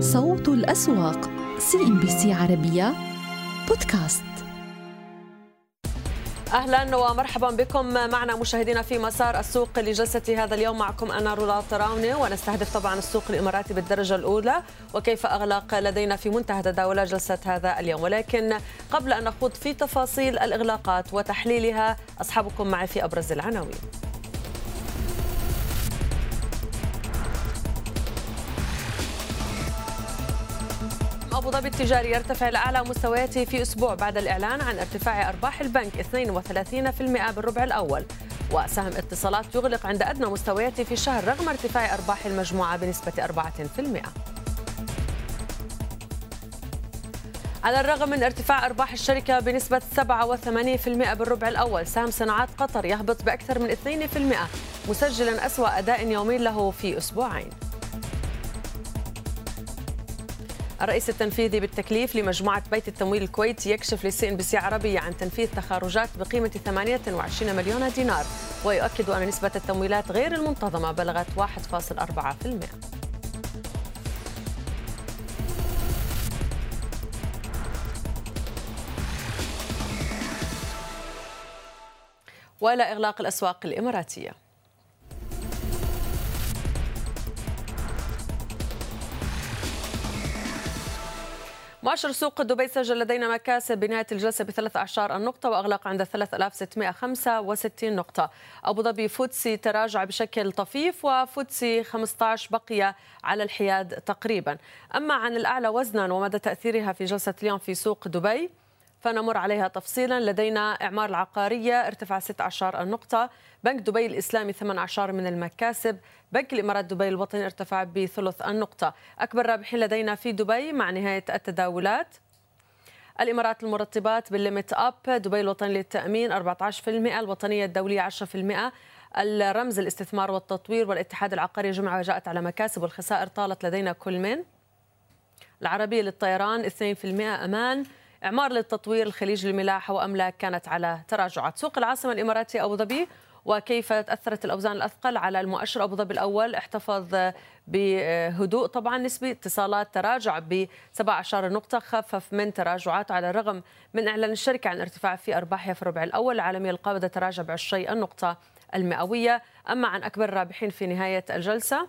صوت الأسواق CNBC عربية بودكاست. أهلا ومرحبا بكم معنا مشاهدينا في مسار السوق لجلسة هذا اليوم. معكم أنا رولا طراوني ونستهل طبعا السوق الإماراتي بالدرجة الأولى. وكيف اغلق لدينا في منتهى تداولات جلسة هذا اليوم؟ ولكن قبل أن نخوض في تفاصيل الإغلاقات وتحليلها أصحبكم معي في أبرز العناوين. أبو ظبي التجاري يرتفع لأعلى مستوياته في أسبوع بعد الإعلان عن ارتفاع أرباح البنك 32% بالربع الأول. وسهم اتصالات يغلق عند أدنى مستوياته في الشهر رغم ارتفاع أرباح المجموعة بنسبة 4% على الرغم من ارتفاع أرباح الشركة بنسبة 87% بالربع الأول سهم صناعات قطر يهبط بأكثر من 2% مسجلا أسوأ أداء يومي له في أسبوعين. الرئيس التنفيذي بالتكليف لمجموعة بيت التمويل الكويتي يكشف لل CNBC عربية عن تنفيذ تخارجات بقيمة 28 مليون دينار ويؤكد أن نسبة التمويلات غير المنتظمة بلغت 1.4% وإلى إغلاق الأسواق الإماراتية. مؤشر سوق دبي سجل لدينا مكاسب بنهاية الجلسة بثلاث أعشار النقطة وأغلق عند 3665 نقطة. أبو ظبي FTSE تراجع بشكل طفيف و FTSE 15 بقي على الحياد تقريبا. أما عن الأعلى وزنا ومدى تأثيرها في جلسة اليوم في سوق دبي فنمر عليها تفصيلا. لدينا إعمار العقارية ارتفع 16 النقطة. بنك دبي الإسلامي 18 من المكاسب. بنك الإمارات دبي الوطني ارتفع بثلث النقطة. أكبر رابحين لدينا في دبي مع نهاية التداولات. الإمارات المرطبات بالليمت أب دبي الوطني للتأمين 14% الوطنية الدولية 10% الرمز الاستثمار والتطوير والاتحاد العقاري جمعة وجاءت على مكاسب والخسائر طالت لدينا كل من. العربية للطيران 2% أمان. إعمار للتطوير الخليج للملاحة وأملاك كانت على تراجعات سوق العاصمة الإماراتي أبو ظبي وكيف تأثرت الأوزان الأثقل على المؤشر أبو ظبي الأول احتفظ بهدوء طبعا نسبي اتصالات تراجع ب 17 نقطة خفف من تراجعاته على الرغم من إعلان الشركة عن ارتفاع في أرباحها في الربع الأول العالمية القابضة تراجع ب 20 النقطة المئوية. أما عن أكبر الرابحين في نهاية الجلسة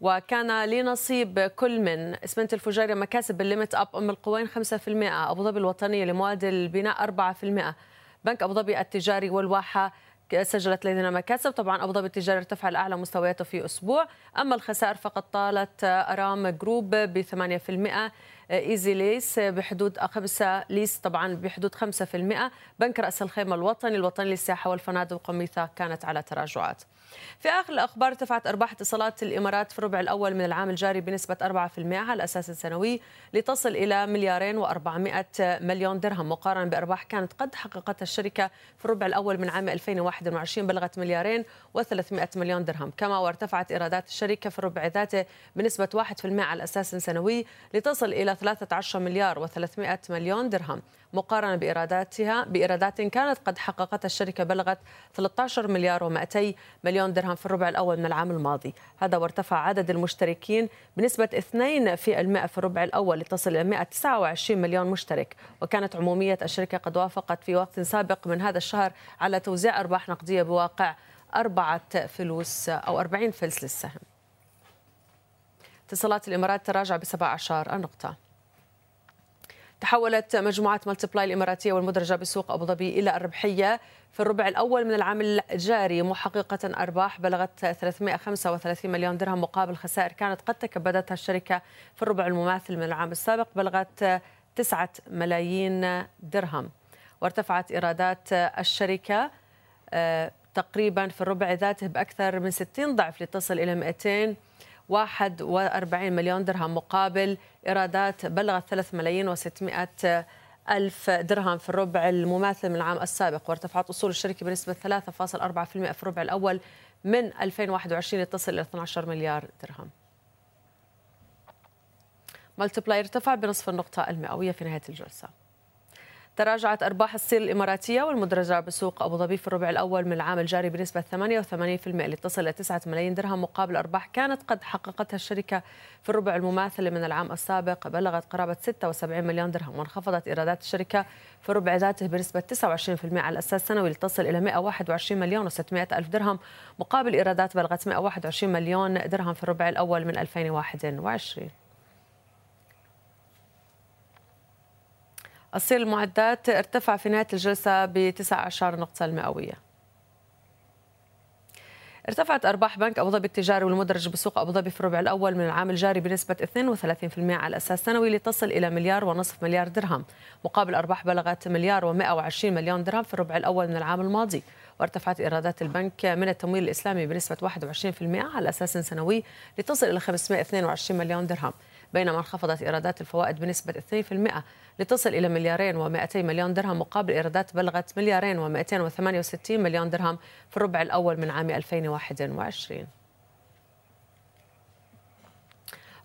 وكان لنصيب كل من إسمنت الفجيرة مكاسب بالليمت أب أم القوين 5% أبو ظبي الوطنيه لمواد البناء 4% بنك أبو ظبي التجاري والواحة سجلت لدينا مكاسب. طبعا أبو ظبي التجاري ارتفع لاعلى مستوياته في أسبوع. أما الخسائر فقد طالت ARAM Group ب 8% Easy Lease بحدود خمسة ليس طبعا بحدود 5% بنك رأس الخيمة الوطني الوطني للسياحة والفنادق وقميثه كانت على تراجعات. في آخر الأخبار ارتفعت أرباح اتصالات الإمارات في الربع الأول من العام الجاري بنسبة 4% على الأساس السنوي لتصل إلى مليارين و400 مليون درهم مقارنة بأرباح كانت قد حققتها الشركة في الربع الأول من عام 2021 بلغت مليارين و300 مليون درهم. كما وارتفعت إيرادات الشركة في الربع ذاته بنسبة 1% على أساس سنوي لتصل إلى 13 مليار و300 مليون درهم. مقارنة بإيراداتها بإيرادات كانت قد حققتها الشركة بلغت 13 مليار و200 مليون درهم في الربع الأول من العام الماضي. هذا وارتفع عدد المشتركين بنسبة 2% في الربع الأول لتصل إلى 129 مليون مشترك. وكانت عمومية الشركة قد وافقت في وقت سابق من هذا الشهر على توزيع أرباح نقدية بواقع أربعة فلوس أو 40 فلس للسهم. اتصالات الإمارات تراجع ب 17 نقطة. تحولت مجموعة ملتبلاي الإماراتية والمدرجة بسوق أبو ظبي إلى الربحية في الربع الأول من العام الجاري محققة أرباح بلغت 335 مليون درهم مقابل خسائر كانت قد تكبدتها الشركة في الربع المماثل من العام السابق بلغت 9 ملايين درهم. وارتفعت إيرادات الشركة آه، تقريبا في الربع ذاته بأكثر من 60 ضعف لتصل إلى 200 41 مليون درهم مقابل إيرادات بلغت 3 ملايين و600 ألف درهم في الربع المماثل من العام السابق وارتفعت أصول الشركة بنسبة 3.4% في الربع الأول من 2021 لتصل إلى 12 مليار درهم. مالتبلاي ارتفع بنصف النقطة المئوية في نهاية الجلسة. تراجعت أرباح الصيل الإماراتية والمدرجة بسوق أبو ظبي في الربع الأول من العام الجاري بنسبة 88% لتصل إلى 9 ملايين درهم مقابل أرباح كانت قد حققتها الشركة في الربع المماثل من العام السابق. بلغت قرابة 76 مليون درهم وانخفضت إيرادات الشركة في الربع ذاته بنسبة 29% على أساس سنوي لتصل إلى 121 مليون و600 ألف درهم مقابل إيرادات بلغت 121 مليون درهم في الربع الأول من 2021 الصيل المعدات ارتفع في نهاية الجلسة ب 19 نقطة المئوية. ارتفعت أرباح بنك أبو ظبي التجاري والمدرج بسوق أبو ظبي في الربع الأول من العام الجاري بنسبة 32% على أساس سنوي لتصل إلى مليار ونصف مليار درهم. مقابل أرباح بلغت مليار و120 مليون درهم في الربع الأول من العام الماضي. وارتفعت إيرادات البنك من التمويل الإسلامي بنسبة 21% على أساس سنوي لتصل إلى 522 مليون درهم. بينما انخفضت إيرادات الفوائد بنسبة 2% لتصل إلى مليارين و200 مليون درهم مقابل إيرادات بلغت مليارين و268 مليون درهم في الربع الأول من عام 2021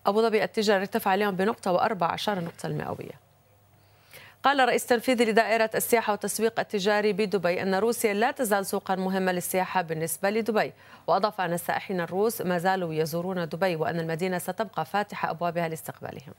أبو ظبي التجاري ارتفع اليوم بنقطة وأربع عشر نقطة المئوية. قال الرئيس التنفيذي لدائرة السياحة والتسويق التجاري بدبي أن روسيا لا تزال سوقا مهمة للسياحة بالنسبة لدبي. وأضاف أن السائحين الروس ما زالوا يزورون دبي وأن المدينة ستبقى فاتحة أبوابها لاستقبالهم.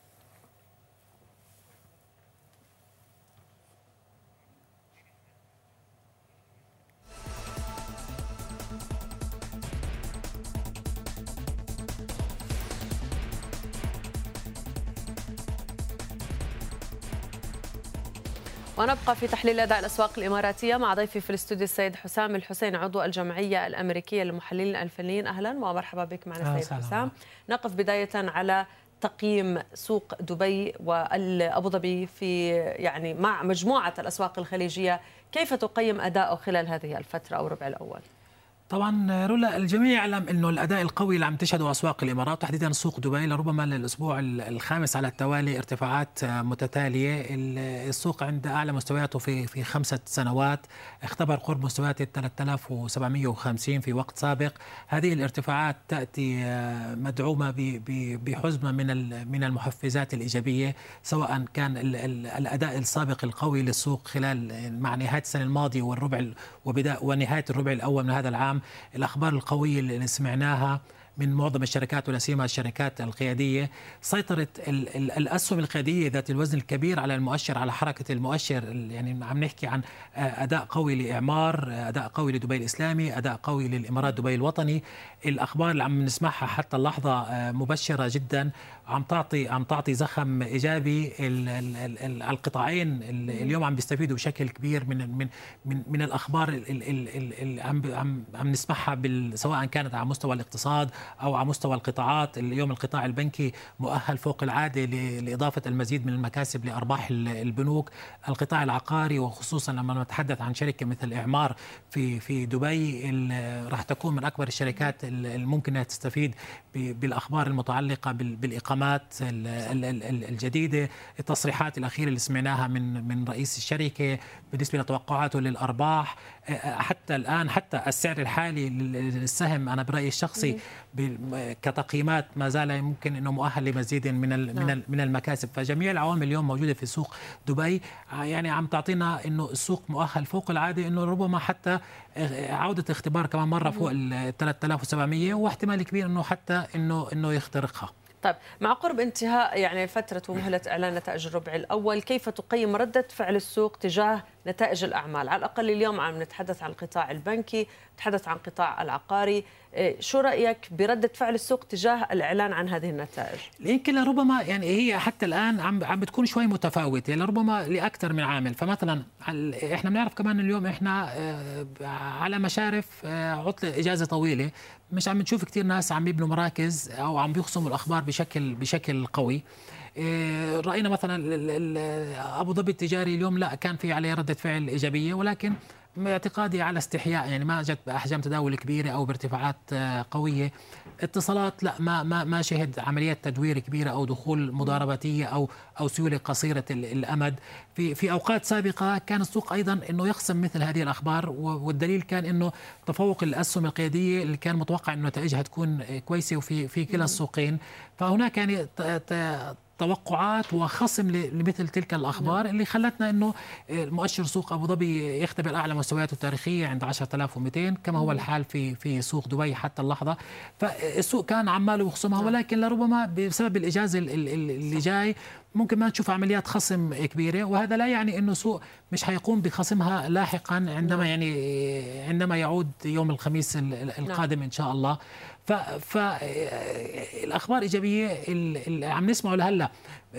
ونبقى في تحليل أداء الأسواق الإماراتية مع ضيفي في الاستوديو السيد حسام الحسين عضو الجمعية الأمريكية للمحللين الفنيين. أهلا ومرحبا بك معنا سيد حسام. نقف بداية على تقييم سوق دبي وأبو ظبي في يعني مع مجموعة الأسواق الخليجية. كيف تقيم أداؤه خلال هذه الفترة أو الربع الأول؟ طبعا رولا الجميع يعلم إنه الأداء القوي اللي عم تشهده أسواق الإمارات تحديدا سوق دبي لربما للاسبوع الخامس على التوالي ارتفاعات متتالية. السوق عند أعلى مستوياته في في خمسة سنوات. اختبر قرب مستويات ال 3750 في وقت سابق. هذه الارتفاعات تأتي مدعومة بحزمة من من المحفزات الإيجابية سواء كان الأداء السابق القوي للسوق خلال مع نهاية السنة الماضية والربع وبدايه ونهاية الربع الأول من هذا العام. الأخبار القوية اللي سمعناها من معظم الشركات ولا سيما الشركات القيادية. سيطرت الأسهم القيادية ذات الوزن الكبير على المؤشر على حركة المؤشر يعني عم نحكي عن أداء قوي لإعمار أداء قوي لدبي الإسلامي أداء قوي للإمارات دبي الوطني. الأخبار اللي عم نسمعها حتى اللحظة مبشرة جدا. عم تعطي عم تعطي زخم إيجابي القطاعين اليوم عم بيستفيدوا بشكل كبير من من من, من الأخبار اللي عم عم عم نسمعها سواء كانت على مستوى الاقتصاد أو على مستوى القطاعات. اليوم القطاع البنكي مؤهل فوق العادة لإضافة المزيد من المكاسب لأرباح البنوك. القطاع العقاري وخصوصا لما نتحدث عن شركة مثل إعمار في في دبي راح تكون من أكبر الشركات الممكن انها تستفيد بالأخبار المتعلقة بالاقامات الجديدة التصريحات الأخيرة اللي سمعناها من من رئيس الشركة بالنسبة لتوقعاته للأرباح. حتى الآن حتى السعر الحالي للسهم أنا برأيي الشخصي كتقييمات ما زال يمكن إنه مؤهل لمزيد من من من المكاسب. فجميع العوامل اليوم موجودة في سوق دبي. يعني عم تعطينا إنه السوق مؤهل فوق العادة إنه ربما حتى عودة اختبار كمان مرة فوق ال 3700 واحتمال كبير إنه حتى انه إنه يخترقها. طيب مع قرب انتهاء يعني فترة ومهلة إعلان نتائج الربع الأول كيف تقيم ردة فعل السوق تجاه نتائج الأعمال؟ على الأقل اليوم عم نتحدث عن القطاع البنكي نتحدث عن القطاع العقاري. شو رأيك بردة فعل السوق تجاه الإعلان عن هذه النتائج؟ يمكن لربما يعني هي حتى الآن عم عم بتكون شوي متفاوتة لربما لأكثر من عامل. فمثلا إحنا بنعرف كمان اليوم إحنا آه، على مشارف آه، عطلة إجازة طويلة. مش عم نشوف كثير ناس عم يبنوا مراكز أو عم بيخصموا الأخبار بشكل بشكل قوي. إيه، رأينا مثلا أبو ظبي التجاري اليوم لا كان في عليه ردة فعل إيجابية ولكن باعتقادي على استحياء يعني ما جت بأحجام تداول كبيرة أو بارتفاعات آه، قوية. اتصالات لا ما ما ما شهد عمليات تدوير كبيرة أو دخول مضارباتية أو أو سيولة قصيرة الأمد. في في أوقات سابقة كان السوق أيضا إنه يخصم مثل هذه الأخبار والدليل كان إنه تفوق الأسهم القيادية اللي كان متوقع إنه نتائجها تكون كويسة وفي في كلا السوقين. فهناك يعني توقعات وخصم لمثل تلك الأخبار نعم. اللي خلتنا إنه مؤشر سوق أبو ظبي يختبر أعلى مستوياته التاريخية عند 10200 كما هو الحال في في سوق دبي حتى اللحظة فالسوق كان عماله يخصمها نعم. ولكن لربما بسبب الاجازه اللي جاي ممكن ما نشوف عمليات خصم كبيرة وهذا لا يعني إنه سوق مش حيقوم بخصمها لاحقا عندما نعم. يعني عندما يعود يوم الخميس القادم إن شاء الله فالاخبار إيجابية اللي عم نسمعه لهلأ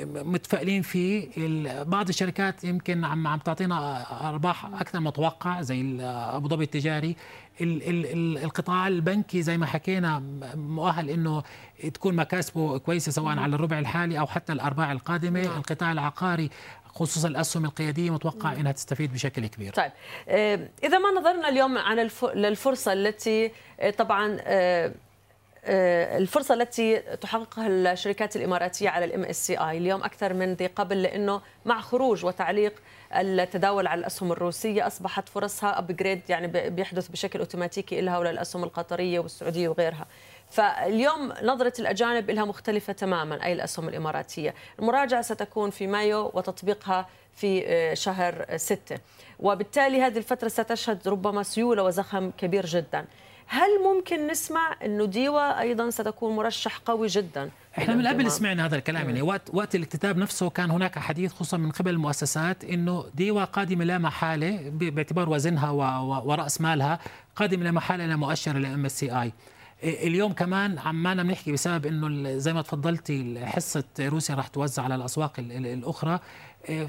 متفائلين فيه بعض الشركات يمكن عم عم تعطينا أرباح أكثر ما توقع زي أبو ظبي التجاري القطاع البنكي زي ما حكينا مؤهل إنه تكون مكاسبه كويسة سواء على الربع الحالي أو حتى الأرباع القادمة نعم. القطاع العقاري خصوصا الأسهم القيادية متوقع إنها تستفيد بشكل كبير. طيب آه، إذا ما نظرنا اليوم عن للفرصة التي آه، طبعا آه، الفرصة التي تحققها الشركات الإماراتية على ال MSCI. اليوم أكثر من ذي قبل لأنه مع خروج وتعليق التداول على الأسهم الروسية أصبحت فرصها upgrade يعني بيحدث بشكل أوتوماتيكي لها وللاسهم القطرية والسعودية وغيرها. فاليوم نظرة الأجانب لها مختلفة تماما أي الأسهم الإماراتية. المراجعة ستكون في مايو وتطبيقها في آه، شهر ستة. وبالتالي هذه الفترة ستشهد ربما سيولة وزخم كبير جدا. هل ممكن نسمع إنه DEWA أيضا ستكون مرشح قوي جدا إحنا من قبل سمعنا هذا الكلام يعني وقت وقت الاكتتاب نفسه كان هناك حديث خصوصا من قبل المؤسسات إنه DEWA قادمة لا محالة باعتبار وزنها ورأس مالها قادمة لا محالة إلى مؤشر ال MSCI اليوم كمان عمالنا بنحكي بسبب إنه زي ما تفضلتي حصة روسيا راح توزع على الأسواق الأخرى.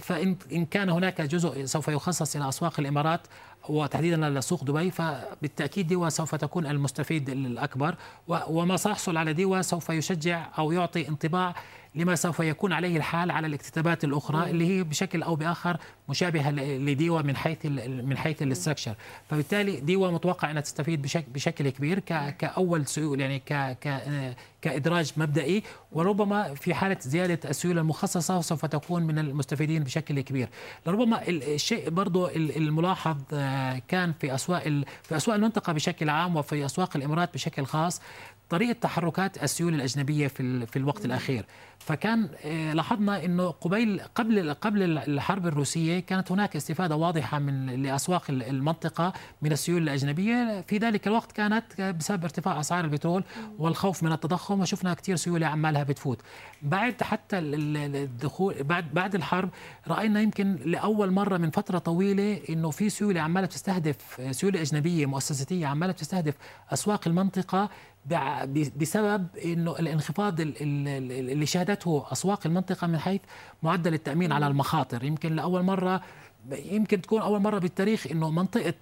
فان كان هناك جزء سوف يخصص إلى أسواق الإمارات وتحديدا لسوق دبي فبالتأكيد DEWA سوف تكون المستفيد الأكبر وما سيحصل على DEWA سوف يشجع أو يعطي انطباع لما سوف يكون عليه الحال على الاكتتابات الأخرى اللي هي بشكل أو بآخر مشابهة ل DEWA من حيث من حيث ال structure. فبالتالي DEWA متوقع أنها تستفيد بشكل بشكل كبير كأول سيول يعني ك كإدراج مبدئي وربما في حالة زيادة السيوله المخصصة سوف تكون من المستفيدين بشكل كبير. لربما الشيء برضه الملاحظ آه، كان في أسواق في أسواق المنطقة بشكل عام وفي أسواق الإمارات بشكل خاص طريقة تحركات السيول الأجنبية في في الوقت الأخير. فكان آه، لاحظنا إنه قبيل قبل قبل الحرب الروسية كانت هناك استفادة واضحة من لأسواق المنطقة من السيول الأجنبية. في ذلك الوقت كانت بسبب ارتفاع أسعار البترول والخوف من التضخم وشفنا كثير سيولة عمالها بتفوت. بعد حتى الدخول بعد بعد الحرب رأينا يمكن لأول مرة من فترة طويلة إنه في سيولة عمالة بتستهدف سيولة أجنبية مؤسساتية عمالة بتستهدف أسواق المنطقة بسبب إنه الانخفاض اللي شهدته أسواق المنطقة من حيث معدل التأمين على المخاطر. يمكن لأول مرة يمكن تكون أول مرة بالتاريخ إنه منطقة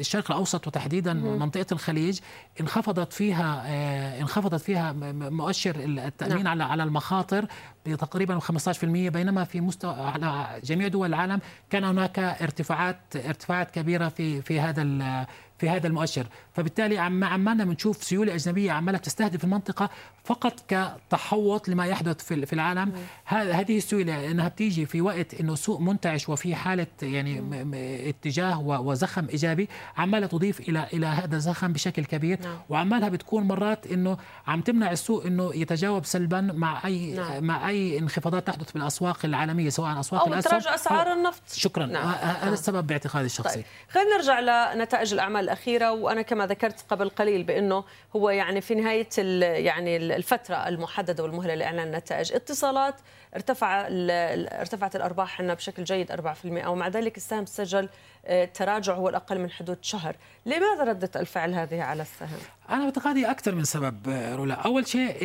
الشرق الأوسط وتحديدا منطقة الخليج انخفضت فيها آه، انخفضت فيها مؤشر التأمين نعم. على على المخاطر بتقريبا 15% بينما في مستوى على جميع دول العالم كان هناك ارتفاعات ارتفاعات كبيرة في في هذا في هذا المؤشر فبالتالي عم عمالنا بنشوف سيولة أجنبية عمالة تستهدف المنطقة فقط كتحوط لما يحدث في في العالم هذه السيولة إنها بتيجي في وقت إنه سوق منتعش وفي حالة يعني اتجاه وزخم إيجابي عمالة تضيف إلى إلى هذا الزخم بشكل كبير نعم. وعمالها بتكون مرات إنه عم تمنع السوق إنه يتجاوب سلبا مع اي نعم. مع أي انخفاضات تحدث بالأسواق العالمية سواء أسواق أو تراجع أسعار النفط شكرا نعم. هذا نعم. السبب باعتقادي الشخصي طيب. خلينا نرجع لنتائج الأعمال الأخيرة وأنا كما ذكرت قبل قليل بأنه هو يعني في نهاية يعني الفترة المحددة والمهلة لاعلان النتائج. اتصالات ارتفع ارتفعت الأرباح عندنا بشكل جيد 4% ومع ذلك السهم سجل آه، تراجع هو الأقل من حدود شهر، لماذا ردة الفعل هذه على السهم؟ أنا باعتقادي أكثر من سبب آه، رولا، أول شيء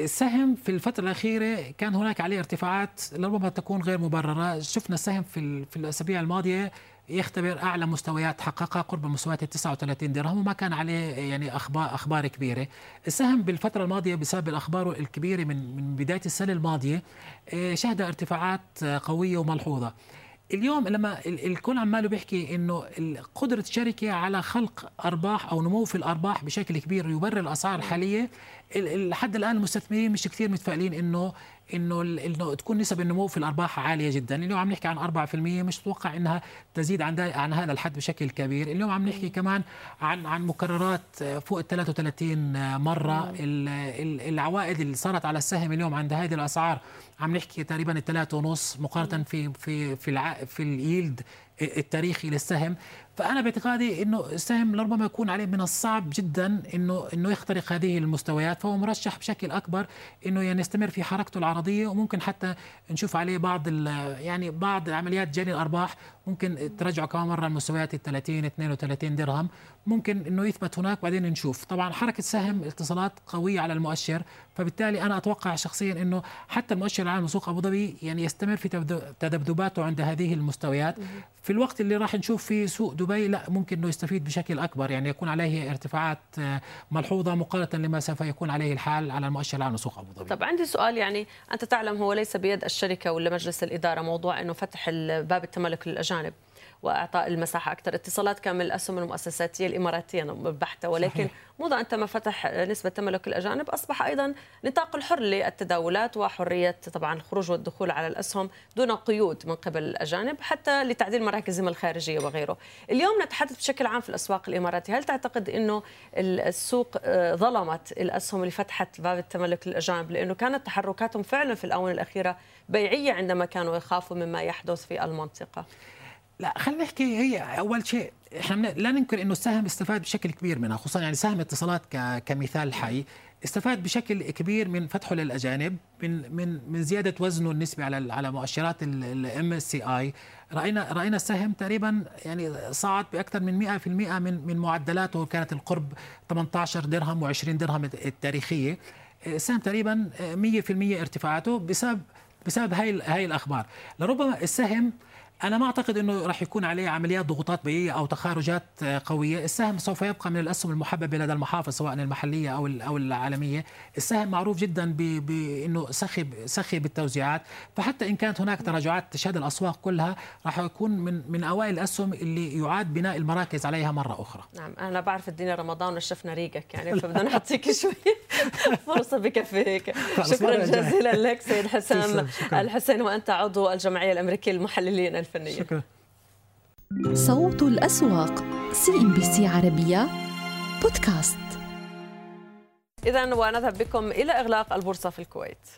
السهم في الفترة الأخيرة كان هناك عليه ارتفاعات لربما تكون غير مبررة، شفنا السهم في في الأسابيع الماضية يختبر أعلى مستويات حققها قرب مستويات ال 39 درهم وما كان عليه يعني أخبار أخبار كبيرة. السهم بالفترة الماضية بسبب الأخبار الكبيرة من من بداية السنة الماضية آه، شهد ارتفاعات قوية وملحوظة. اليوم لما الكل عماله بيحكي إنه قدرة الشركة على خلق أرباح أو نمو في الأرباح بشكل كبير يبرر الأسعار الحاليه لحد الآن المستثمرين مش كثير متفائلين انه إنه إنه تكون نسب النمو في الأرباح عالية جدا. اليوم عم نحكي عن 4% مش متوقع إنها تزيد عن عن هذا الحد بشكل كبير. اليوم عم نحكي كمان عن عن مكررات فوق ال 33 مرة. العوائد اللي صارت على السهم اليوم عند هذه الأسعار عم نحكي تقريبا الثلاثة ونص مقارنة في في في. في اليلد التاريخي للسهم. فأنا باعتقادي إنه السهم لربما يكون عليه من الصعب جدا انه إنه يخترق هذه المستويات. فهو مرشح بشكل أكبر إنه يعني يستمر في حركته العرضية وممكن حتى نشوف عليه بعض يعني بعض عمليات جني الأرباح. ممكن ترجعوا كمان مرة المستويات ال 30 32 درهم. ممكن إنه يثبت هناك بعدين نشوف. طبعا حركة سهم اتصالات قوية على المؤشر. فبالتالي أنا أتوقع شخصيا إنه حتى المؤشر العام لسوق ابو ظبي يعني يستمر في تذبذباته عند هذه المستويات. في الوقت اللي راح نشوف فيه سوق دبي لا ممكن إنه يستفيد بشكل أكبر. يعني يكون عليه ارتفاعات آه، ملحوظة مقارنة لما سوف يكون عليه الحال على المؤشر العام لسوق أبو ظبي. طب عندي سؤال يعني أنت تعلم هو ليس بيد الشركة ولا مجلس الإدارة موضوع إنه فتح باب التملك للأجانب. وإعطاء المساحة أكثر اتصالات كان من الأسهم المؤسساتية الإماراتية البحته ولكن صحيح. ان تم فتح نسبة تملك الأجانب أصبح أيضا نطاق الحر للتداولات وحرية طبعا الخروج والدخول على الأسهم دون قيود من قبل الأجانب حتى لتعديل مراكزهم الخارجيه وغيره. اليوم نتحدث بشكل عام في الأسواق الإماراتية، هل تعتقد إنه السوق آه، ظلمت الأسهم اللي فتحت باب التملك للأجانب لأنه كانت تحركاتهم فعلا في الآونة الأخيرة بيعية عندما كانوا يخافوا مما يحدث في المنطقة؟ لا خلينا نحكي هي أول شيء إحنا لا ننكر إنه السهم استفاد بشكل كبير منها خصوصا يعني سهم اتصالات كمثال حي استفاد بشكل كبير من فتحه للأجانب من من من زيادة وزنه النسبي على على مؤشرات ال MSCI راينا رأينا السهم تقريبا يعني صعد بأكثر من 100% من من معدلاته كانت القرب 18 درهم و20 درهم التاريخية. السهم تقريبا 100% ارتفاعاته بسبب بسبب هاي هاي الأخبار. لربما السهم أنا ما أعتقد إنه راح يكون عليه عمليات ضغوطات بيئية أو تخارجات قوية، السهم سوف يبقى من الأسهم المحببة لدى المحافظ سواء المحلية أو أو العالمية، السهم معروف جدا بانه سخي سخي بالتوزيعات، فحتى إن كانت هناك تراجعات تشهد الأسواق كلها راح يكون من من أوائل الأسهم اللي يعاد بناء المراكز عليها مرة أخرى. نعم أنا بعرف الدنيا رمضان ونشفنا ريقك يعني فبدنا نعطيك شوي. فرصة بكفي هيك. شكرا جزيلا لك سيد حسام الحسين وأنت عضو الجمعية الأمريكية للمحللين الفنية شكرا. صوت الأسواق CNBC عربية بودكاست. إذا ونذهب بكم إلى إغلاق البورصة في الكويت.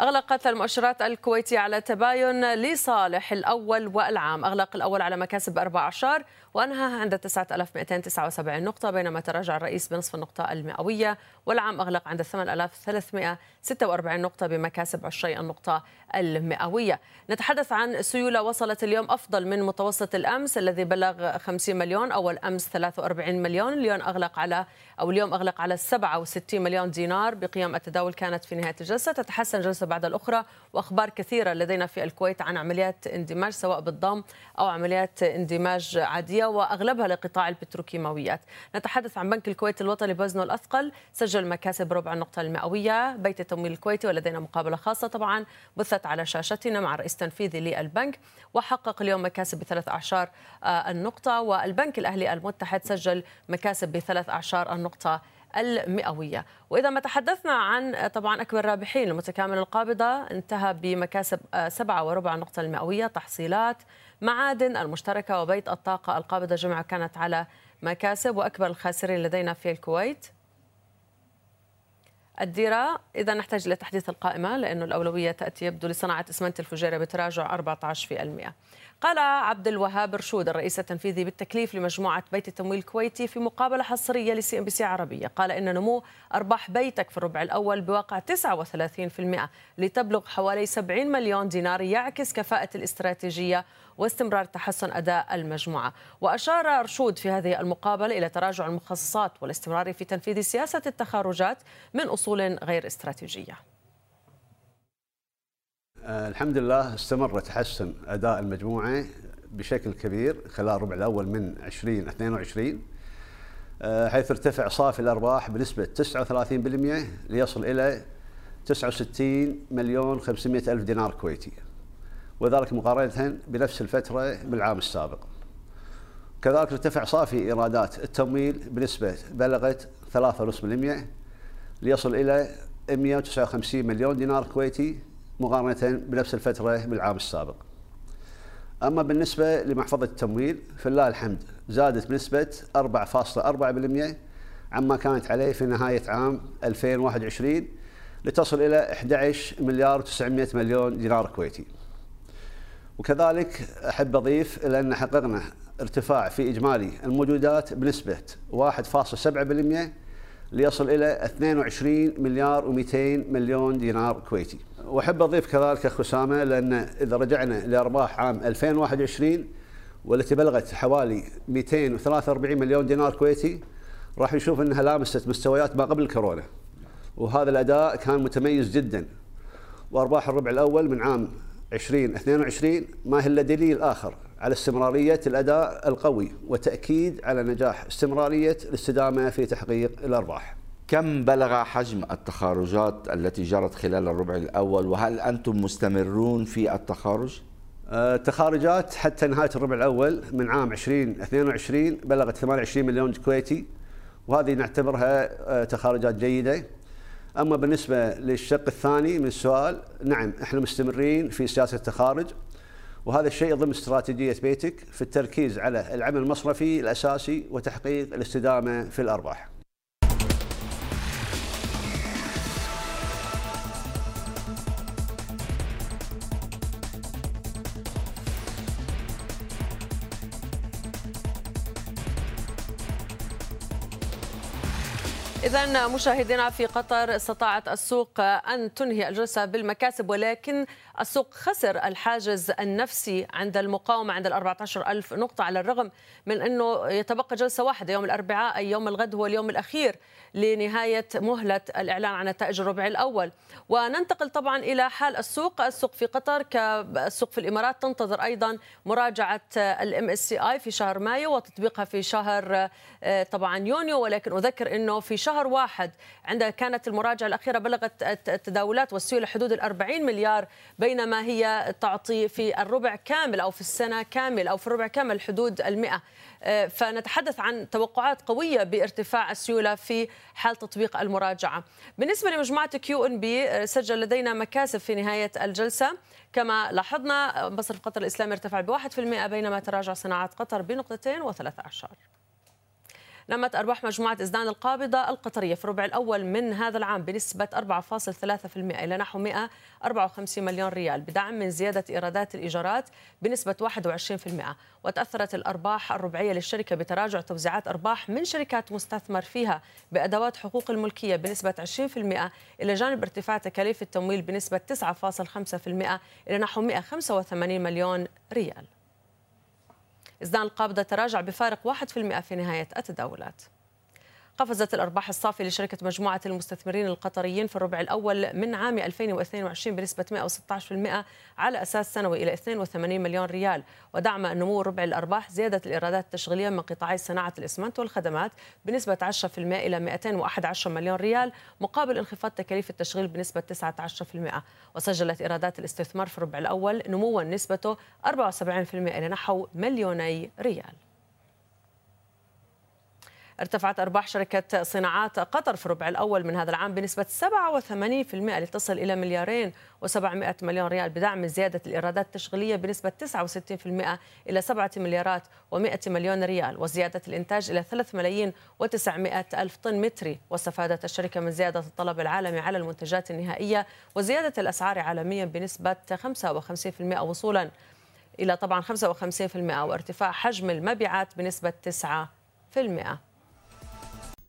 أغلقت المؤشرات الكويتية على تباين لصالح الأول والعام. أغلق الأول على مكاسب 14 وأنهى عند 9279 نقطة بينما تراجع الرئيس بنصف النقطة المئوية والعام أغلق عند 8346 نقطة بمكاسب 20 النقطة المئوية. نتحدث عن سيولة وصلت اليوم أفضل من متوسط الأمس الذي بلغ 50 مليون أول أمس 43 مليون اليوم أغلق على أو اليوم أغلق على 67 مليون دينار. بقيم التداول كانت في نهاية الجلسة تتحسن جلسة بعد الأخرى وأخبار كثيرة لدينا في الكويت عن عمليات اندماج سواء بالضم أو عمليات اندماج عادية. وأغلبها لقطاع البتروكيماويات. نتحدث عن بنك الكويت الوطني بوزنه الأثقل. سجل مكاسب ربع النقطة المئوية. بيت التمويل الكويتي ولدينا مقابلة خاصة طبعا. بثت على شاشتنا مع الرئيس التنفيذي للبنك وحقق اليوم مكاسب بثلاث أعشار آه، النقطة. والبنك الأهلي المتحد سجل مكاسب بثلاث أعشار النقطة المئوية. وإذا ما تحدثنا عن طبعا أكبر رابحين المتكامل القابضة انتهى بمكاسب آه، سبعة وربع النقطة المئوية. تحصيلات معادن المشتركة وبيت الطاقة القابضة جمعة كانت على مكاسب وأكبر الخاسرين لدينا في الكويت. الديرة إذا نحتاج لتحديث القائمة لأنه الأولوية تأتي يبدو لصناعة إسمنت الفجيرة بتراجع 14% قال عبد الوهاب رشود الرئيس التنفيذي بالتكليف لمجموعة بيت التمويل الكويتي في مقابلة حصرية ل CNBC عربية. قال إن نمو أرباح بيتك في الربع الأول بواقع 39% لتبلغ حوالي 70 مليون دينار يعكس كفاءة الاستراتيجية واستمرار تحسن أداء المجموعة. وأشار رشود في هذه المقابلة إلى تراجع المخصصات والاستمرار في تنفيذ سياسة التخارجات من أصول غير استراتيجية. الحمد لله استمر تحسن أداء المجموعة بشكل كبير خلال الربع الأول من 2022 آه، حيث ارتفع صافي الأرباح بنسبة 39% ليصل إلى 69 مليون 500 ألف دينار كويتي وذلك مقارنة بنفس الفترة بالعام السابق. كذلك ارتفع صافي إيرادات التمويل بنسبة بلغت 3.5% ليصل إلى 159 مليون دينار كويتي مقارنة بنفس الفترة بالعام السابق. أما بالنسبة لمحفظة التمويل فلله الحمد زادت بنسبة 4.4% عما كانت عليه في نهاية عام 2021 لتصل إلى 11 مليار و900 مليون دينار كويتي. وكذلك أحب أضيف إلى أن حققنا ارتفاع في إجمالي الموجودات بنسبة 1.7% ليصل إلى 22 مليار و200 مليون دينار كويتي. وأحب أضيف كذلك أخ أسامة لأن إذا رجعنا لارباح عام 2021 والتي بلغت حوالي 243 مليون دينار كويتي راح نشوف إنها لامست مستويات ما قبل الكورونا. وهذا الأداء كان متميز جدا. وأرباح الربع الأول من عام 2022 ما هي إلا دليل آخر على استمرارية الأداء القوي وتأكيد على نجاح استمرارية الاستدامة في تحقيق الأرباح. كم بلغ حجم التخارجات التي جرت خلال الربع الأول وهل أنتم مستمرون في التخارج؟ التخارجات حتى نهاية الربع الأول من عام 2022 بلغت 28 مليون كويتي وهذه نعتبرها تخارجات جيدة أما بالنسبة للشق الثاني من السؤال نعم إحنا مستمرين في سياسة التخارج وهذا الشيء ضمن استراتيجية بيتك في التركيز على العمل المصرفي الأساسي وتحقيق الاستدامة في الأرباح. إذا مشاهدينا في قطر استطاعت السوق أن تنهي الجلسة بالمكاسب ولكن السوق خسر الحاجز النفسي عند المقاومة عند ال 14 ألف نقطة على الرغم من أنه يتبقى جلسة واحدة يوم الأربعاء أي يوم الغد هو اليوم الأخير لنهاية مهلة الإعلان عن نتائج الربع الأول. وننتقل طبعا إلى حال السوق. السوق في قطر كالسوق في الإمارات تنتظر أيضا مراجعة ال MSCI في شهر مايو وتطبيقها في شهر طبعا يونيو. ولكن أذكر أنه في شهر واحد عندما كانت المراجعة الأخيرة بلغت التداولات والسيولة حدود ال 40 مليار بينما هي تعطي في الربع كامل أو في السنة كامل أو في الربع كامل حدود المئة. فنتحدث عن توقعات قوية بارتفاع السيولة في حال تطبيق المراجعة. بالنسبة لمجموعة QNB سجل لدينا مكاسب في نهاية الجلسة. كما لاحظنا مصرف قطر الإسلامي ارتفع بواحد في المئة بينما تراجع صناعات قطر بنقطتين وثلاثة أعشار نمت أرباح مجموعة إزدان القابضة القطرية في الربع الأول من هذا العام بنسبة 4.3% إلى نحو 154 مليون ريال بدعم من زيادة إيرادات الإيجارات بنسبة 21% وتأثرت الأرباح الربعية للشركة بتراجع توزيعات أرباح من شركات مستثمر فيها بأدوات حقوق الملكية بنسبة 20% إلى جانب ارتفاع تكاليف التمويل بنسبة 9.5% إلى نحو 185 مليون ريال. إزدان القابضة تراجع بفارق 1% في نهاية التداولات. قفزت الأرباح الصافية لشركة مجموعة المستثمرين القطريين في الربع الأول من عام 2022 بنسبة 116% على أساس سنوي إلى 82 مليون ريال. ودعم نمو ربع الأرباح زيادة الإيرادات التشغيلية من قطاعي صناعة الإسمنت والخدمات بنسبة 10% إلى 211 مليون ريال مقابل انخفاض تكاليف التشغيل بنسبة 19% وسجلت إيرادات الاستثمار في الربع الأول نموا نسبته 74% إلى نحو مليوني ريال. ارتفعت أرباح شركة صناعات قطر في الربع الأول من هذا العام بنسبة 87% لتصل إلى مليارين و700 مليون ريال بدعم زيادة الإيرادات التشغيلية بنسبة 69% إلى 7 مليارات و100 مليون ريال وزيادة الإنتاج إلى 3 ملايين و900 ألف طن متري واستفادت الشركة من زيادة الطلب العالمي على المنتجات النهائية وزيادة الأسعار عالميا بنسبة 55% وصولا إلى طبعا 55% وارتفاع حجم المبيعات بنسبة 9%.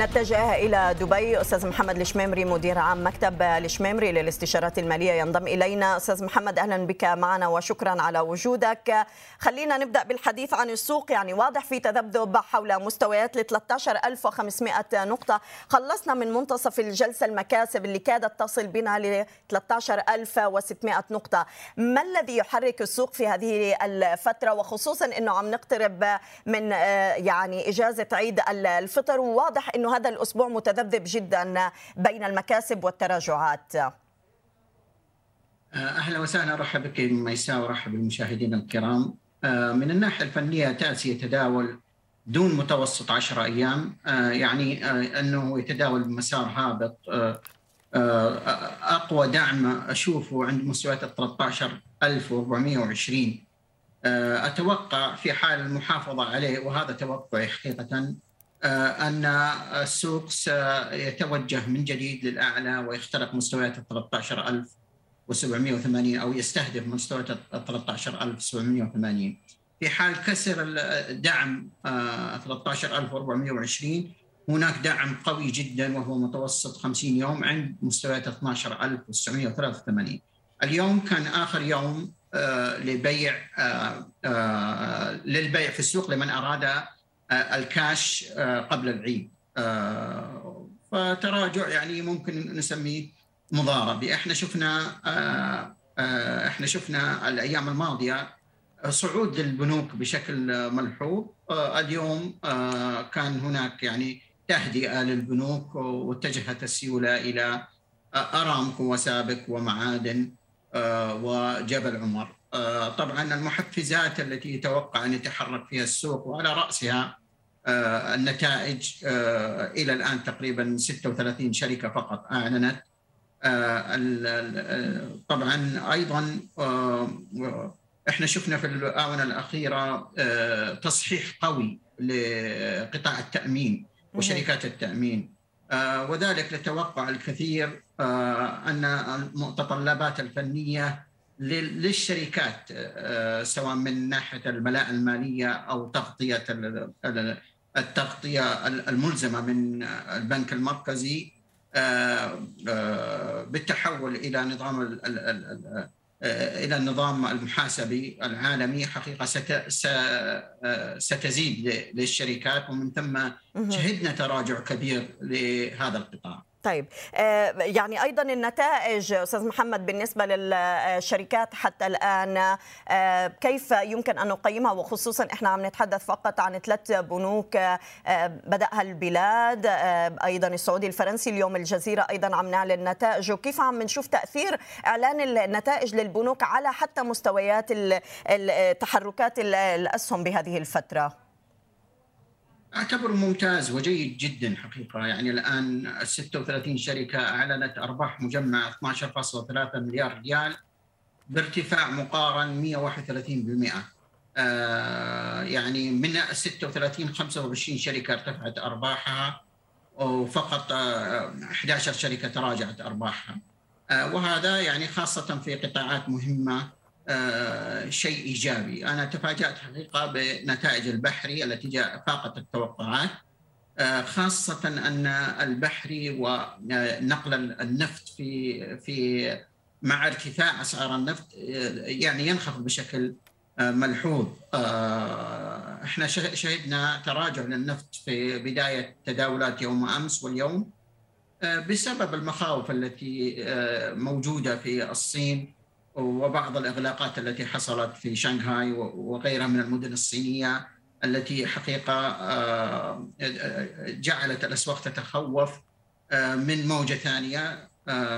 نتجه إلى دبي. أستاذ محمد الشميمري مدير عام مكتب الشميمري للاستشارات المالية ينضم إلينا. أستاذ محمد أهلا بك معنا وشكرا على وجودك. خلينا نبدأ بالحديث عن السوق يعني واضح في تذبذب حول مستويات ل 13500 نقطة. خلصنا من منتصف الجلسة المكاسب اللي كادت تصل بنا ل 13600 نقطة. ما الذي يحرك السوق في هذه الفترة؟ وخصوصا أنه عم نقترب من يعني إجازة عيد الفطر. وواضح أنه هذا الأسبوع متذبذب جدا بين المكاسب والتراجعات. أهلا وسهلا. أرحب بك ميساء وارحب بالمشاهدين الكرام. من الناحية الفنية تأسي يتداول دون متوسط 10 أيام. يعني أنه يتداول بمسار هابط. أقوى دعم أشوفه عند مستويات ال 13420 أتوقع في حال المحافظه عليه وهذا توقعي حقيقه أن السوق سيتوجه من جديد للأعلى ويخترق مستويات ال 13780 أو يستهدف مستويات ال 13780 في حال كسر الدعم 13420 هناك دعم قوي جدا وهو متوسط 50 يوم عند مستويات 12983 اليوم كان آخر يوم لبيع للبيع في السوق لمن أراد الكاش قبل العيد. فتراجع يعني ممكن نسميه مضاربة. إحنا شفنا إحنا شفنا الأيام الماضية صعود للبنوك بشكل ملحوظ. اليوم كان هناك يعني تهدئة للبنوك واتجهت السيولة إلى أرامكو وسابك ومعادن وجبل عمر. طبعا المحفزات التي يتوقع أن يتحرك فيها السوق وعلى رأسها النتائج إلى الآن تقريبا 36 شركة فقط أعلنت. طبعا أيضا إحنا شفنا في الآونة الأخيرة تصحيح قوي لقطاع التأمين وشركات التأمين. وذلك لتوقع الكثير أن المتطلبات الفنية للشركات سواء من ناحية الملاءة المالية أو تغطية التغطية الملزمة من البنك المركزي بالتحول إلى نظام إلى النظام المحاسبي العالمي حقيقة ستزيد للشركات ومن ثم شهدنا تراجع كبير لهذا القطاع. طيب يعني أيضا النتائج أستاذ محمد بالنسبة للشركات حتى الآن كيف يمكن أن نقيمها؟ وخصوصا إحنا عم نتحدث فقط عن ثلاث بنوك بدأها البلاد أيضا السعودي الفرنسي اليوم الجزيرة أيضا عم نعلن نتائجه كيف عم نشوف تأثير إعلان النتائج للبنوك على حتى مستويات تحركات الأسهم بهذه الفترة؟ اعتبره ممتاز وجيد جدا حقيقة. يعني الآن 36 شركة أعلنت أرباح مجمعة 12.3 مليار ريال بارتفاع مقارن 131% آه يعني من 36 25 شركة ارتفعت أرباحها وفقط آه 11 شركة تراجعت أرباحها. آه وهذا يعني خاصة في قطاعات مهمة. آه شيء إيجابي، أنا تفاجأت حقيقة بنتائج البحري التي جاء فاقت التوقعات آه خاصة أن البحري ونقل النفط في في مع ارتفاع أسعار النفط يعني ينخفض بشكل آه ملحوظ. إحنا شهدنا تراجع للنفط في بداية تداولات يوم أمس واليوم بسبب المخاوف التي موجودة في الصين. وبعض الأغلاقات التي حصلت في شنغهاي وغيرها من المدن الصينية التي حقيقة جعلت الأسواق تتخوف من موجة ثانية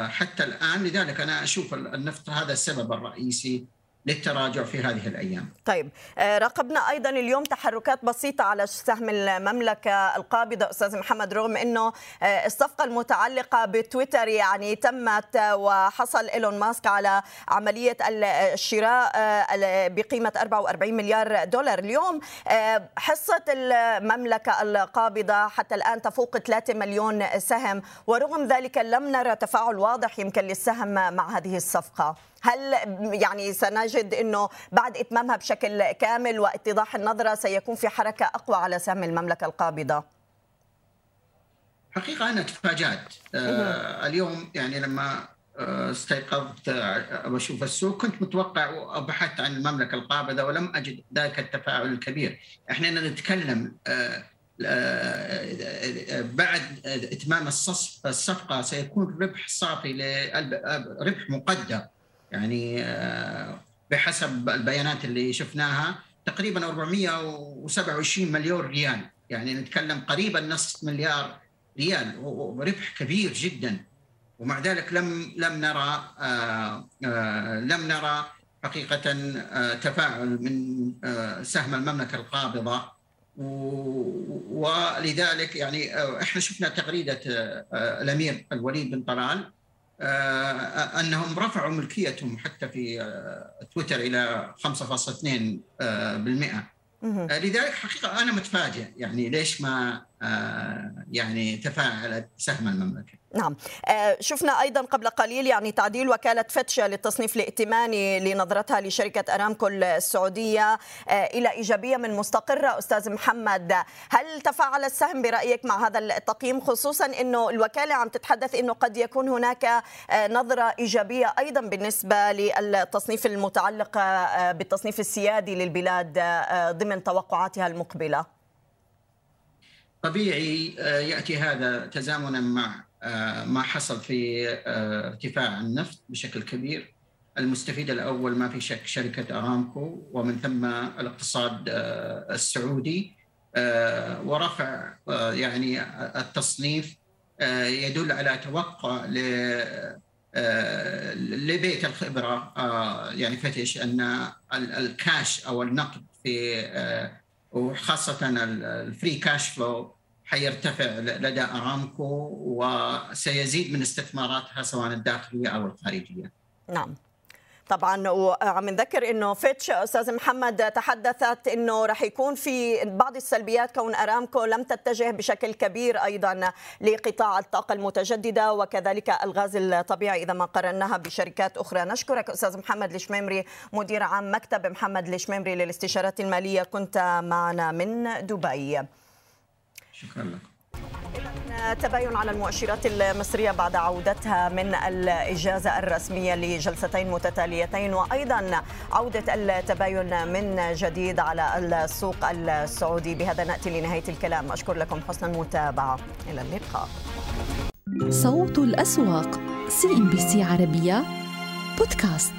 حتى الآن. لذلك أنا أشوف النفط هذا السبب الرئيسي للتراجع في هذه الأيام. طيب راقبنا أيضا اليوم تحركات بسيطة على سهم المملكة القابضة أستاذ محمد رغم إنه الصفقة المتعلقة بتويتر يعني تمت وحصل إيلون ماسك على عملية الشراء بقيمة 44 مليار دولار اليوم حصة المملكة القابضة حتى الآن تفوق 3 مليون سهم ورغم ذلك لم نرى تفاعل واضح يمكن للسهم مع هذه الصفقة. هل يعني سنجد إنه بعد إتمامها بشكل كامل واتضاح النظرة سيكون في حركة أقوى على سهم المملكة القابضة؟ حقيقة أنا تفاجأت. آه اليوم يعني لما استيقظت واشوف السوق كنت متوقع وبحثت عن المملكة القابضة ولم أجد ذلك التفاعل الكبير، إحنا نتكلم آه بعد إتمام الصفقة سيكون ربح صافي ربح مقدر. يعني بحسب البيانات اللي شفناها تقريبا 427 مليون ريال. يعني نتكلم قريبا نصف مليار ريال وربح كبير جدا. ومع ذلك لم لم نرى لم نرى حقيقه تفاعل من سهم المملكة القابضة. ولذلك يعني إحنا شفنا تغريدة الأمير الوليد بن طلال. أنهم رفعوا ملكيتهم حتى في تويتر إلى 5.2% آه، لذلك حقيقة أنا متفاجئ يعني ليش ما آه، يعني تفاعلت سهم المملكة. نعم. آه، شفنا أيضا قبل قليل يعني تعديل وكالة فتشا للتصنيف الائتماني لنظرتها لشركة أرامكو السعودية. إلى إيجابية من مستقره أستاذ محمد هل تفاعل السهم برأيك مع هذا التقييم؟ خصوصا إنه الوكالة عم تتحدث إنه قد يكون هناك نظرة إيجابية أيضا بالنسبة للتصنيف المتعلق بالتصنيف السيادي للبلاد ضمن توقعاتها المقبلة. طبيعي آه، يأتي هذا تزامنا مع آه، ما حصل في آه، ارتفاع النفط بشكل كبير. المستفيد الأول ما في شك شركة أرامكو ومن ثم الاقتصاد السعودي ورفع يعني التصنيف يدل على توقع لبيت الخبرة يعني فتش أن الكاش أو النقد في وخاصة ال free cash flow حيرتفع لدى أرامكو وسيزيد من استثماراتها سواء الداخلية أو الخارجية. نعم. طبعا وعم نذكر إنه فيتش أستاذ محمد تحدثت إنه رح يكون في بعض السلبيات كون أرامكو لم تتجه بشكل كبير أيضا لقطاع الطاقة المتجددة وكذلك الغاز الطبيعي إذا ما قارناها بشركات أخرى. نشكرك أستاذ محمد الشميمري مدير عام مكتب محمد الشميمري للاستشارات المالية كنت معنا من دبي. شكرا لك. تباين على المؤشرات المصرية بعد عودتها من الإجازة الرسمية لجلستين متتاليتين وأيضا عودة التباين من جديد على السوق السعودي. بهذا نأتي لنهاية الكلام. أشكر لكم حسن المتابعة. إلى اللقاء. صوت الأسواق CNBC عربية بودكاست.